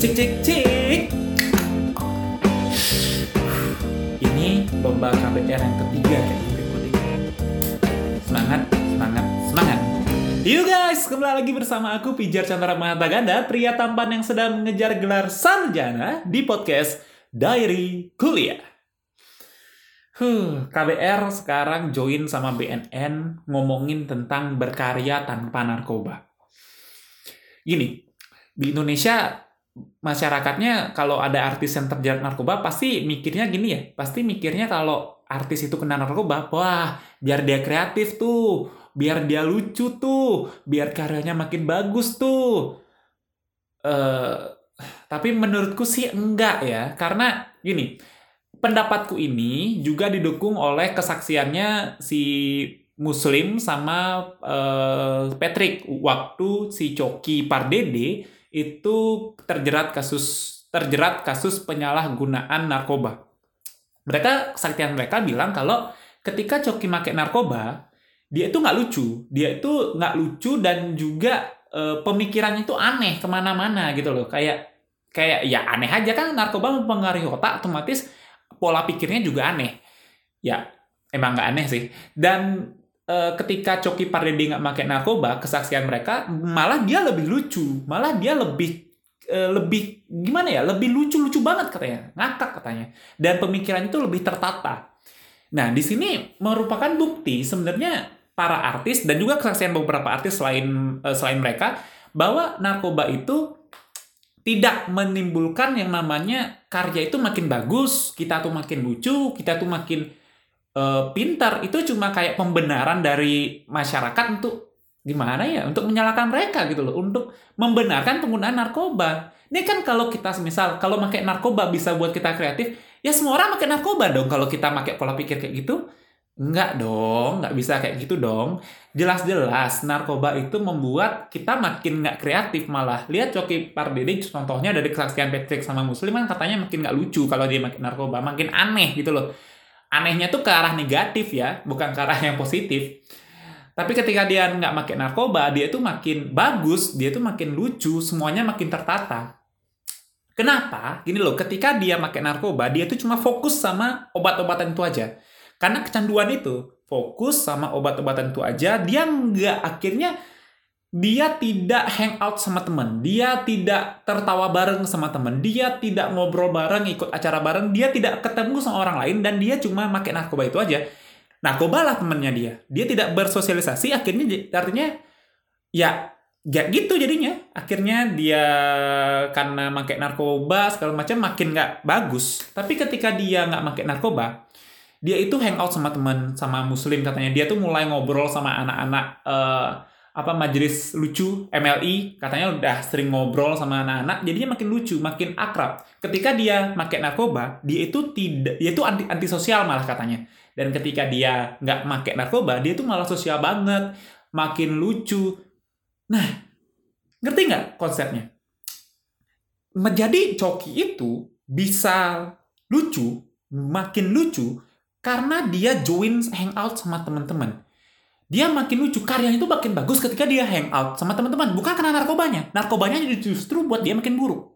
Cik cik cik. Ini lomba KBR yang ketiga kayak. Semangat, semangat, semangat. You guys, kembali lagi bersama aku Pijar Chandra Mahataganda, pria tampan yang sedang mengejar gelar sarjana di podcast Diary Kuliah. Huh, KBR sekarang join sama BNN ngomongin tentang berkarya tanpa narkoba. Gini, di Indonesia masyarakatnya kalau ada artis yang terjerat narkoba pasti mikirnya gini ya, pasti mikirnya kalau artis itu kena narkoba, wah biar dia kreatif tuh, biar dia lucu tuh, biar karyanya makin bagus tuh. Eh, tapi menurutku sih enggak ya, karena gini, pendapatku ini juga didukung oleh kesaksiannya si Muslim sama uh, Patrick waktu si Coki Pardede itu terjerat kasus terjerat kasus penyalahgunaan narkoba. Mereka kesaksian mereka bilang kalau ketika Coki pakai narkoba, dia itu nggak lucu, dia itu nggak lucu dan juga uh, pemikirannya itu aneh ke mana-mana gitu loh, kayak kayak ya aneh aja kan narkoba mempengaruhi otak otomatis pola pikirnya juga aneh. Ya, emang nggak aneh sih. Dan e, ketika Coki Pardede nggak pakai narkoba, kesaksian mereka malah dia lebih lucu, malah dia lebih e, lebih gimana ya, lebih lucu-lucu banget katanya, ngakak katanya. Dan pemikirannya itu lebih tertata. Nah, di sini merupakan bukti sebenarnya para artis dan juga kesaksian beberapa artis selain e, selain mereka bahwa narkoba itu tidak menimbulkan yang namanya karya itu makin bagus, kita tuh makin lucu, kita tuh makin uh, pintar. Itu cuma kayak pembenaran dari masyarakat untuk gimana ya, untuk menyalahkan mereka gitu loh, untuk membenarkan penggunaan narkoba. Ini kan kalau kita misal kalau pakai narkoba bisa buat kita kreatif, ya semua orang pakai narkoba dong kalau kita pakai pola pikir kayak gitu. Enggak dong, nggak bisa kayak gitu dong. Jelas-jelas narkoba itu membuat kita makin nggak kreatif malah. Lihat Coki Pardede contohnya dari kesaksian Patrick sama Muslim kan katanya makin nggak lucu kalau dia makin narkoba, makin aneh gitu loh. Anehnya tuh ke arah negatif ya, bukan ke arah yang positif. Tapi ketika dia nggak pakai narkoba, dia tuh makin bagus, dia tuh makin lucu, semuanya makin tertata. Kenapa? Gini loh, ketika dia pakai narkoba, dia tuh cuma fokus sama obat-obatan itu aja karena kecanduan itu fokus sama obat-obatan itu aja, dia nggak akhirnya dia tidak hangout sama temen, dia tidak tertawa bareng sama temen, dia tidak ngobrol bareng, ikut acara bareng, dia tidak ketemu sama orang lain dan dia cuma pakai narkoba itu aja. Narkoba lah temennya dia. Dia tidak bersosialisasi, akhirnya artinya ya ya gitu jadinya. Akhirnya dia karena pakai narkoba segala macam makin nggak bagus. Tapi ketika dia nggak pakai narkoba, dia itu hangout sama teman sama muslim katanya dia tuh mulai ngobrol sama anak-anak uh, apa majelis lucu MLI katanya udah sering ngobrol sama anak-anak jadinya makin lucu makin akrab. Ketika dia pakai narkoba dia itu tidak dia itu anti antisosial malah katanya. Dan ketika dia nggak pakai narkoba dia tuh malah sosial banget makin lucu. Nah ngerti nggak konsepnya? Menjadi coki itu bisa lucu makin lucu karena dia join hangout sama teman-teman. Dia makin lucu, karyanya itu makin bagus ketika dia hangout sama teman-teman. Bukan karena narkobanya. Narkobanya justru buat dia makin buruk.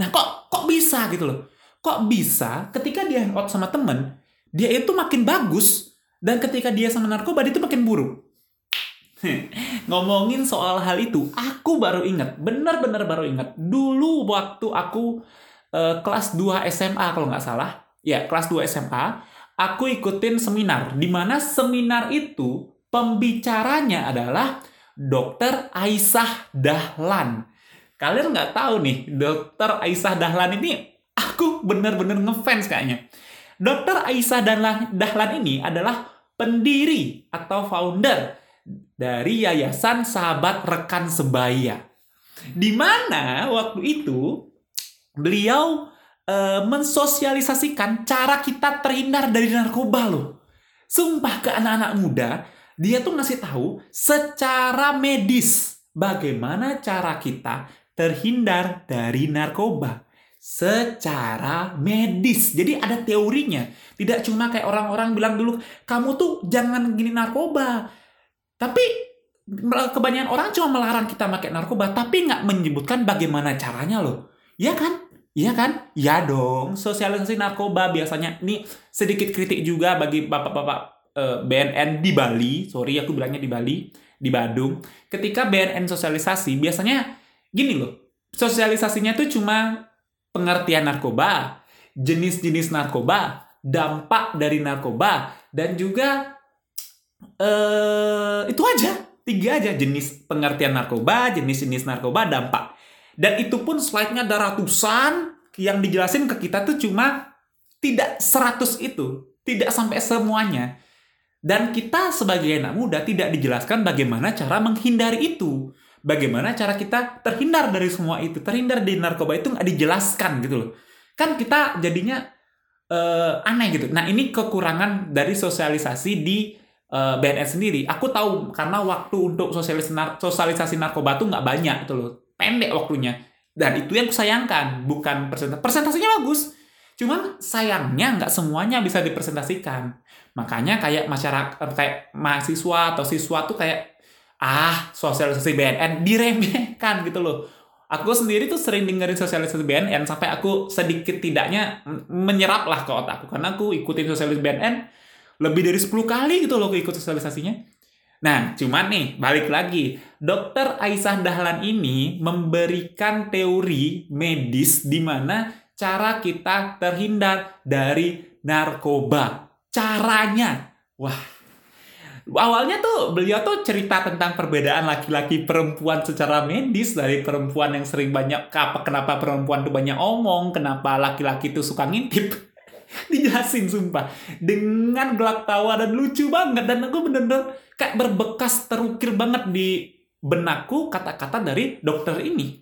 Nah, kok kok bisa gitu loh? Kok bisa ketika dia hangout sama teman, dia itu makin bagus dan ketika dia sama narkoba dia itu makin buruk. Ngomongin soal hal itu, aku baru ingat, benar-benar baru ingat. Dulu waktu aku uh, kelas 2 SMA kalau nggak salah, ya kelas 2 SMA, aku ikutin seminar di mana seminar itu pembicaranya adalah Dokter Aisyah Dahlan. Kalian nggak tahu nih, Dokter Aisyah Dahlan ini aku bener-bener ngefans kayaknya. Dokter Aisyah Dahlan, Dahlan ini adalah pendiri atau founder dari Yayasan Sahabat Rekan Sebaya. Di mana waktu itu beliau uh, mensosialisasikan cara kita terhindar dari narkoba loh. Sumpah ke anak-anak muda, dia tuh ngasih tahu secara medis bagaimana cara kita terhindar dari narkoba secara medis. Jadi ada teorinya. Tidak cuma kayak orang-orang bilang dulu, kamu tuh jangan gini narkoba. Tapi kebanyakan orang cuma melarang kita pakai narkoba, tapi nggak menyebutkan bagaimana caranya loh. Iya kan? Iya kan? Ya dong, sosialisasi narkoba biasanya. Ini sedikit kritik juga bagi bapak-bapak eh, BNN di Bali. Sorry, aku bilangnya di Bali, di Badung. Ketika BNN sosialisasi, biasanya gini loh. Sosialisasinya tuh cuma pengertian narkoba, jenis-jenis narkoba, dampak dari narkoba, dan juga eh itu aja. Tiga aja jenis pengertian narkoba, jenis-jenis narkoba, dampak. Dan itu pun slide-nya ada ratusan yang dijelasin ke kita tuh cuma tidak 100 itu. Tidak sampai semuanya. Dan kita sebagai anak muda tidak dijelaskan bagaimana cara menghindari itu. Bagaimana cara kita terhindar dari semua itu. Terhindar dari narkoba itu nggak dijelaskan gitu loh. Kan kita jadinya uh, aneh gitu. Nah ini kekurangan dari sosialisasi di uh, eh, BNN sendiri. Aku tahu karena waktu untuk sosialisasi, nar sosialisasi narkoba tuh nggak banyak gitu loh pendek waktunya. Dan itu yang kusayangkan, bukan presentasi. Presentasinya bagus, cuman sayangnya nggak semuanya bisa dipresentasikan. Makanya kayak masyarakat, kayak mahasiswa atau siswa tuh kayak, ah sosialisasi BNN diremehkan gitu loh. Aku sendiri tuh sering dengerin sosialisasi BNN sampai aku sedikit tidaknya menyerap lah ke otakku. Karena aku ikutin sosialisasi BNN lebih dari 10 kali gitu loh ikut sosialisasinya Nah, cuman nih, balik lagi. Dokter Aisyah Dahlan ini memberikan teori medis di mana cara kita terhindar dari narkoba. Caranya. Wah. Awalnya tuh beliau tuh cerita tentang perbedaan laki-laki perempuan secara medis dari perempuan yang sering banyak apa kenapa perempuan tuh banyak omong, kenapa laki-laki tuh suka ngintip. Dijelasin sumpah dengan gelak tawa dan lucu banget dan aku bener-bener kayak berbekas terukir banget di benakku kata-kata dari dokter ini.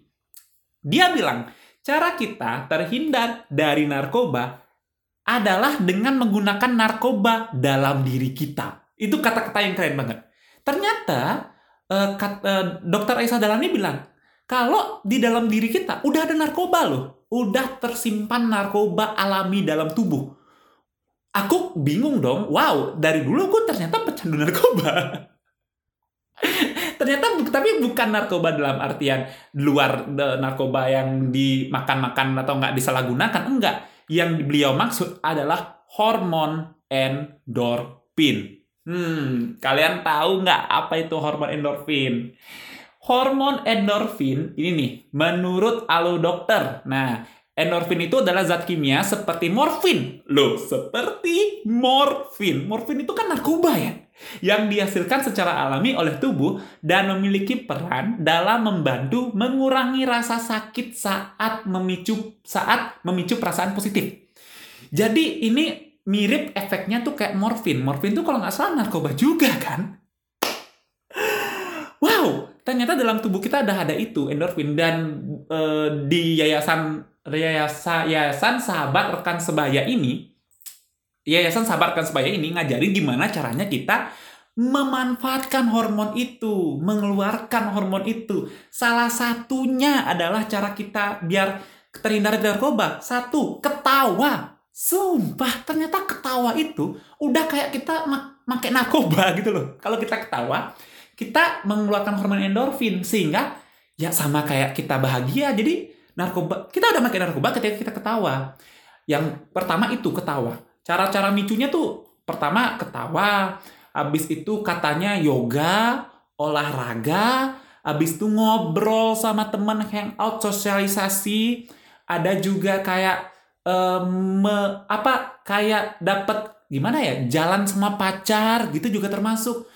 Dia bilang, cara kita terhindar dari narkoba adalah dengan menggunakan narkoba dalam diri kita. Itu kata-kata yang keren banget. Ternyata uh, kata, uh, dokter Aisyah Dalani bilang, kalau di dalam diri kita udah ada narkoba loh, udah tersimpan narkoba alami dalam tubuh aku bingung dong. Wow, dari dulu aku ternyata pecandu narkoba. ternyata tapi bukan narkoba dalam artian luar narkoba yang dimakan-makan atau nggak disalahgunakan enggak. Yang beliau maksud adalah hormon endorfin. Hmm kalian tahu nggak apa itu hormon endorfin? Hormon endorfin ini nih menurut alo dokter. Nah Endorfin itu adalah zat kimia seperti morfin. Loh, seperti morfin. Morfin itu kan narkoba ya. Yang dihasilkan secara alami oleh tubuh dan memiliki peran dalam membantu mengurangi rasa sakit saat memicu saat memicu perasaan positif. Jadi ini mirip efeknya tuh kayak morfin. Morfin tuh kalau nggak salah narkoba juga kan? Wow, ternyata dalam tubuh kita ada ada itu endorfin dan e, di yayasan yayasan, sahabat rekan sebaya ini yayasan sahabat rekan sebaya ini ngajarin gimana caranya kita memanfaatkan hormon itu, mengeluarkan hormon itu. Salah satunya adalah cara kita biar terhindar dari narkoba. Satu, ketawa. Sumpah, ternyata ketawa itu udah kayak kita pakai narkoba gitu loh. Kalau kita ketawa, kita mengeluarkan hormon endorfin sehingga ya sama kayak kita bahagia. Jadi narkoba kita udah makin narkoba ketika kita ketawa. Yang pertama itu ketawa. Cara-cara micunya tuh pertama ketawa habis itu katanya yoga olahraga habis itu ngobrol sama teman hangout sosialisasi. Ada juga kayak um, apa kayak dapat gimana ya jalan sama pacar gitu juga termasuk.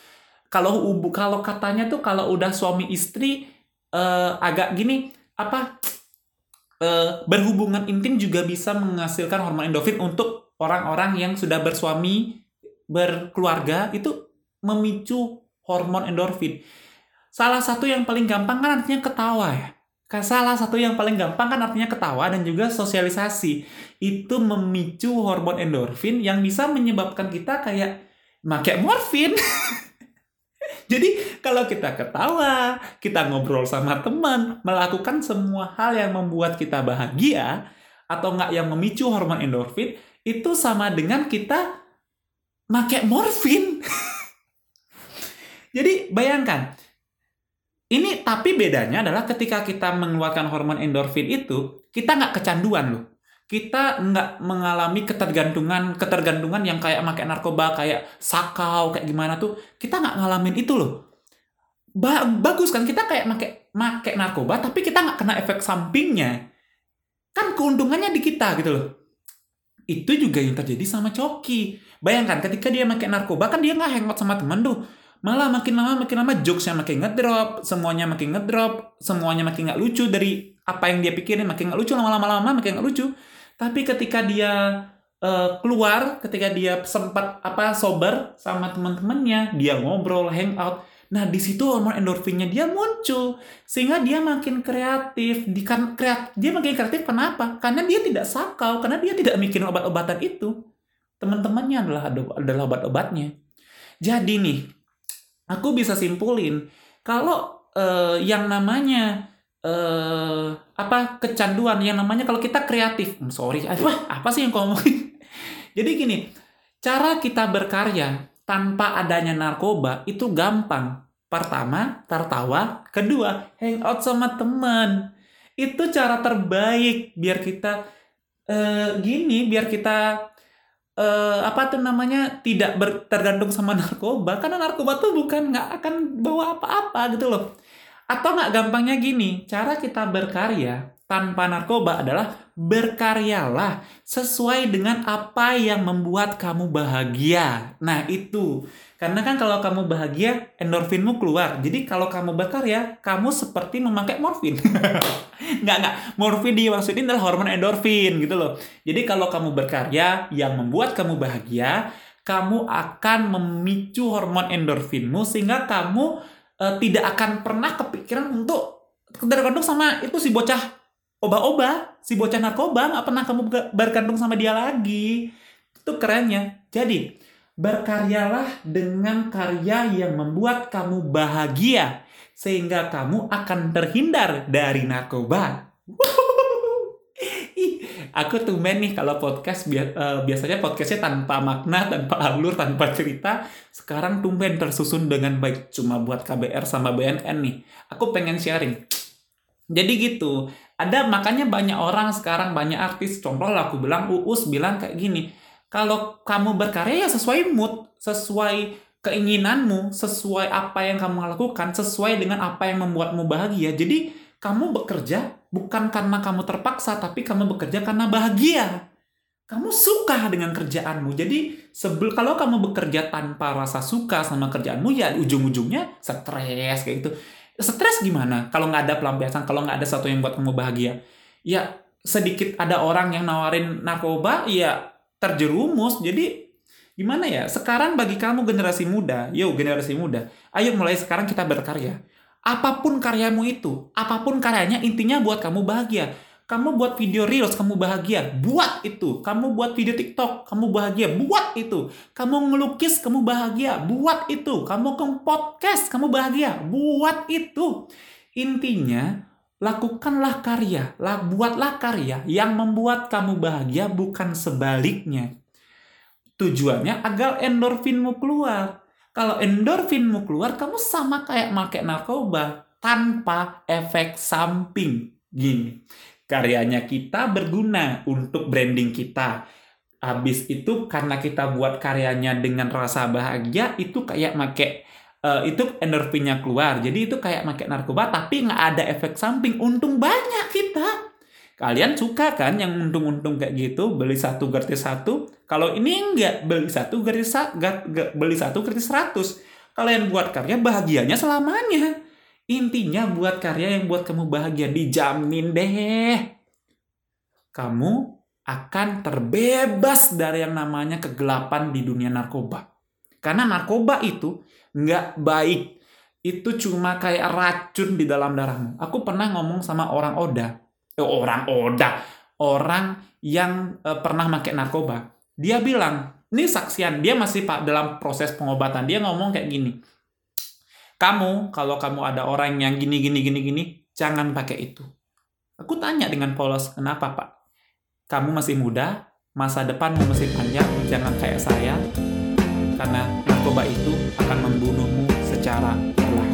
Kalau kalau katanya tuh kalau udah suami istri uh, agak gini apa uh, berhubungan intim juga bisa menghasilkan hormon endorfin untuk orang-orang yang sudah bersuami berkeluarga itu memicu hormon endorfin. Salah satu yang paling gampang kan artinya ketawa ya. Salah satu yang paling gampang kan artinya ketawa dan juga sosialisasi. Itu memicu hormon endorfin yang bisa menyebabkan kita kayak pakai morfin. Jadi kalau kita ketawa, kita ngobrol sama teman, melakukan semua hal yang membuat kita bahagia atau enggak yang memicu hormon endorfin, itu sama dengan kita make morfin. Jadi bayangkan, ini tapi bedanya adalah ketika kita mengeluarkan hormon endorfin itu, kita nggak kecanduan loh. Kita nggak mengalami ketergantungan ketergantungan yang kayak pakai narkoba, kayak sakau, kayak gimana tuh. Kita nggak ngalamin itu loh. Ba bagus kan kita kayak pakai pakai narkoba, tapi kita nggak kena efek sampingnya. Kan keuntungannya di kita gitu loh. Itu juga yang terjadi sama Coki. Bayangkan ketika dia pakai narkoba kan dia nggak hangout sama temen tuh malah makin lama makin lama jokesnya makin ngedrop semuanya makin ngedrop semuanya makin nggak lucu dari apa yang dia pikirin makin nggak lucu lama-lama lama makin nggak lucu tapi ketika dia uh, keluar ketika dia sempat apa sober sama teman-temannya dia ngobrol hangout. Nah di situ hormon endorfinnya dia muncul sehingga dia makin kreatif. Di kan kreat dia makin kreatif kenapa? Karena dia tidak sakau karena dia tidak mikirin obat-obatan itu. Teman-temannya adalah adalah obat-obatnya. Jadi nih aku bisa simpulin kalau uh, yang namanya uh, apa kecanduan yang namanya kalau kita kreatif. Hmm, sorry apa apa sih yang ngomongin jadi gini cara kita berkarya tanpa adanya narkoba itu gampang. Pertama tertawa. Kedua hangout sama teman. Itu cara terbaik biar kita uh, gini biar kita uh, apa tuh namanya tidak ber, tergantung sama narkoba. Karena narkoba tuh bukan nggak akan bawa apa-apa gitu loh atau nggak gampangnya gini cara kita berkarya tanpa narkoba adalah berkaryalah sesuai dengan apa yang membuat kamu bahagia nah itu karena kan kalau kamu bahagia, endorfinmu keluar. Jadi kalau kamu berkarya, kamu seperti memakai morfin. nggak, nggak. Morfin dimaksudin adalah hormon endorfin gitu loh. Jadi kalau kamu berkarya yang membuat kamu bahagia, kamu akan memicu hormon endorfinmu sehingga kamu uh, tidak akan pernah kepikiran untuk tergantung sama itu si bocah oba-oba, si bocah narkoba, nggak pernah kamu bergantung sama dia lagi. Itu kerennya. Jadi, Berkaryalah dengan karya yang membuat kamu bahagia, sehingga kamu akan terhindar dari narkoba. Aku tumben nih kalau podcast uh, biasanya podcastnya tanpa makna, tanpa alur, tanpa cerita. Sekarang tumben tersusun dengan baik cuma buat KBR sama BNN nih. Aku pengen sharing. Jadi gitu. Ada makanya banyak orang sekarang banyak artis. Contoh lah aku bilang Uus bilang kayak gini kalau kamu berkarya ya sesuai mood, sesuai keinginanmu, sesuai apa yang kamu lakukan, sesuai dengan apa yang membuatmu bahagia. Jadi kamu bekerja bukan karena kamu terpaksa, tapi kamu bekerja karena bahagia. Kamu suka dengan kerjaanmu. Jadi sebel kalau kamu bekerja tanpa rasa suka sama kerjaanmu ya ujung-ujungnya stres kayak gitu. Stres gimana? Kalau nggak ada pelampiasan, kalau nggak ada satu yang buat kamu bahagia, ya sedikit ada orang yang nawarin narkoba, ya terjerumus. Jadi gimana ya? Sekarang bagi kamu generasi muda, yo generasi muda, ayo mulai sekarang kita berkarya. Apa pun karyamu itu, apa pun karyanya intinya buat kamu bahagia. Kamu buat video reels, kamu bahagia. Buat itu. Kamu buat video TikTok, kamu bahagia. Buat itu. Kamu ngelukis, kamu bahagia. Buat itu. Kamu ke podcast, kamu bahagia. Buat itu. Intinya, lakukanlah karya, lah, buatlah karya yang membuat kamu bahagia bukan sebaliknya. Tujuannya agar endorfinmu keluar. Kalau endorfinmu keluar, kamu sama kayak make narkoba tanpa efek samping. Gini, karyanya kita berguna untuk branding kita. Habis itu karena kita buat karyanya dengan rasa bahagia, itu kayak make uh, itu endorfinnya keluar. Jadi itu kayak pakai narkoba tapi nggak ada efek samping. Untung banyak kita. Kalian suka kan yang untung-untung kayak gitu beli satu gratis satu? Kalau ini enggak beli satu gratis beli satu gratis seratus. Kalian buat karya bahagianya selamanya. Intinya buat karya yang buat kamu bahagia dijamin deh. Kamu akan terbebas dari yang namanya kegelapan di dunia narkoba. Karena narkoba itu nggak baik. Itu cuma kayak racun di dalam darahmu. Aku pernah ngomong sama orang Oda. Orang Oda. Orang yang eh, pernah pakai narkoba. Dia bilang, ini saksian. Dia masih pak dalam proses pengobatan. Dia ngomong kayak gini. Kamu, kalau kamu ada orang yang gini, gini, gini, gini, jangan pakai itu. Aku tanya dengan polos, kenapa pak? Kamu masih muda, masa depanmu masih panjang, jangan kayak saya, karena narkoba itu akan membunuhmu secara perlahan.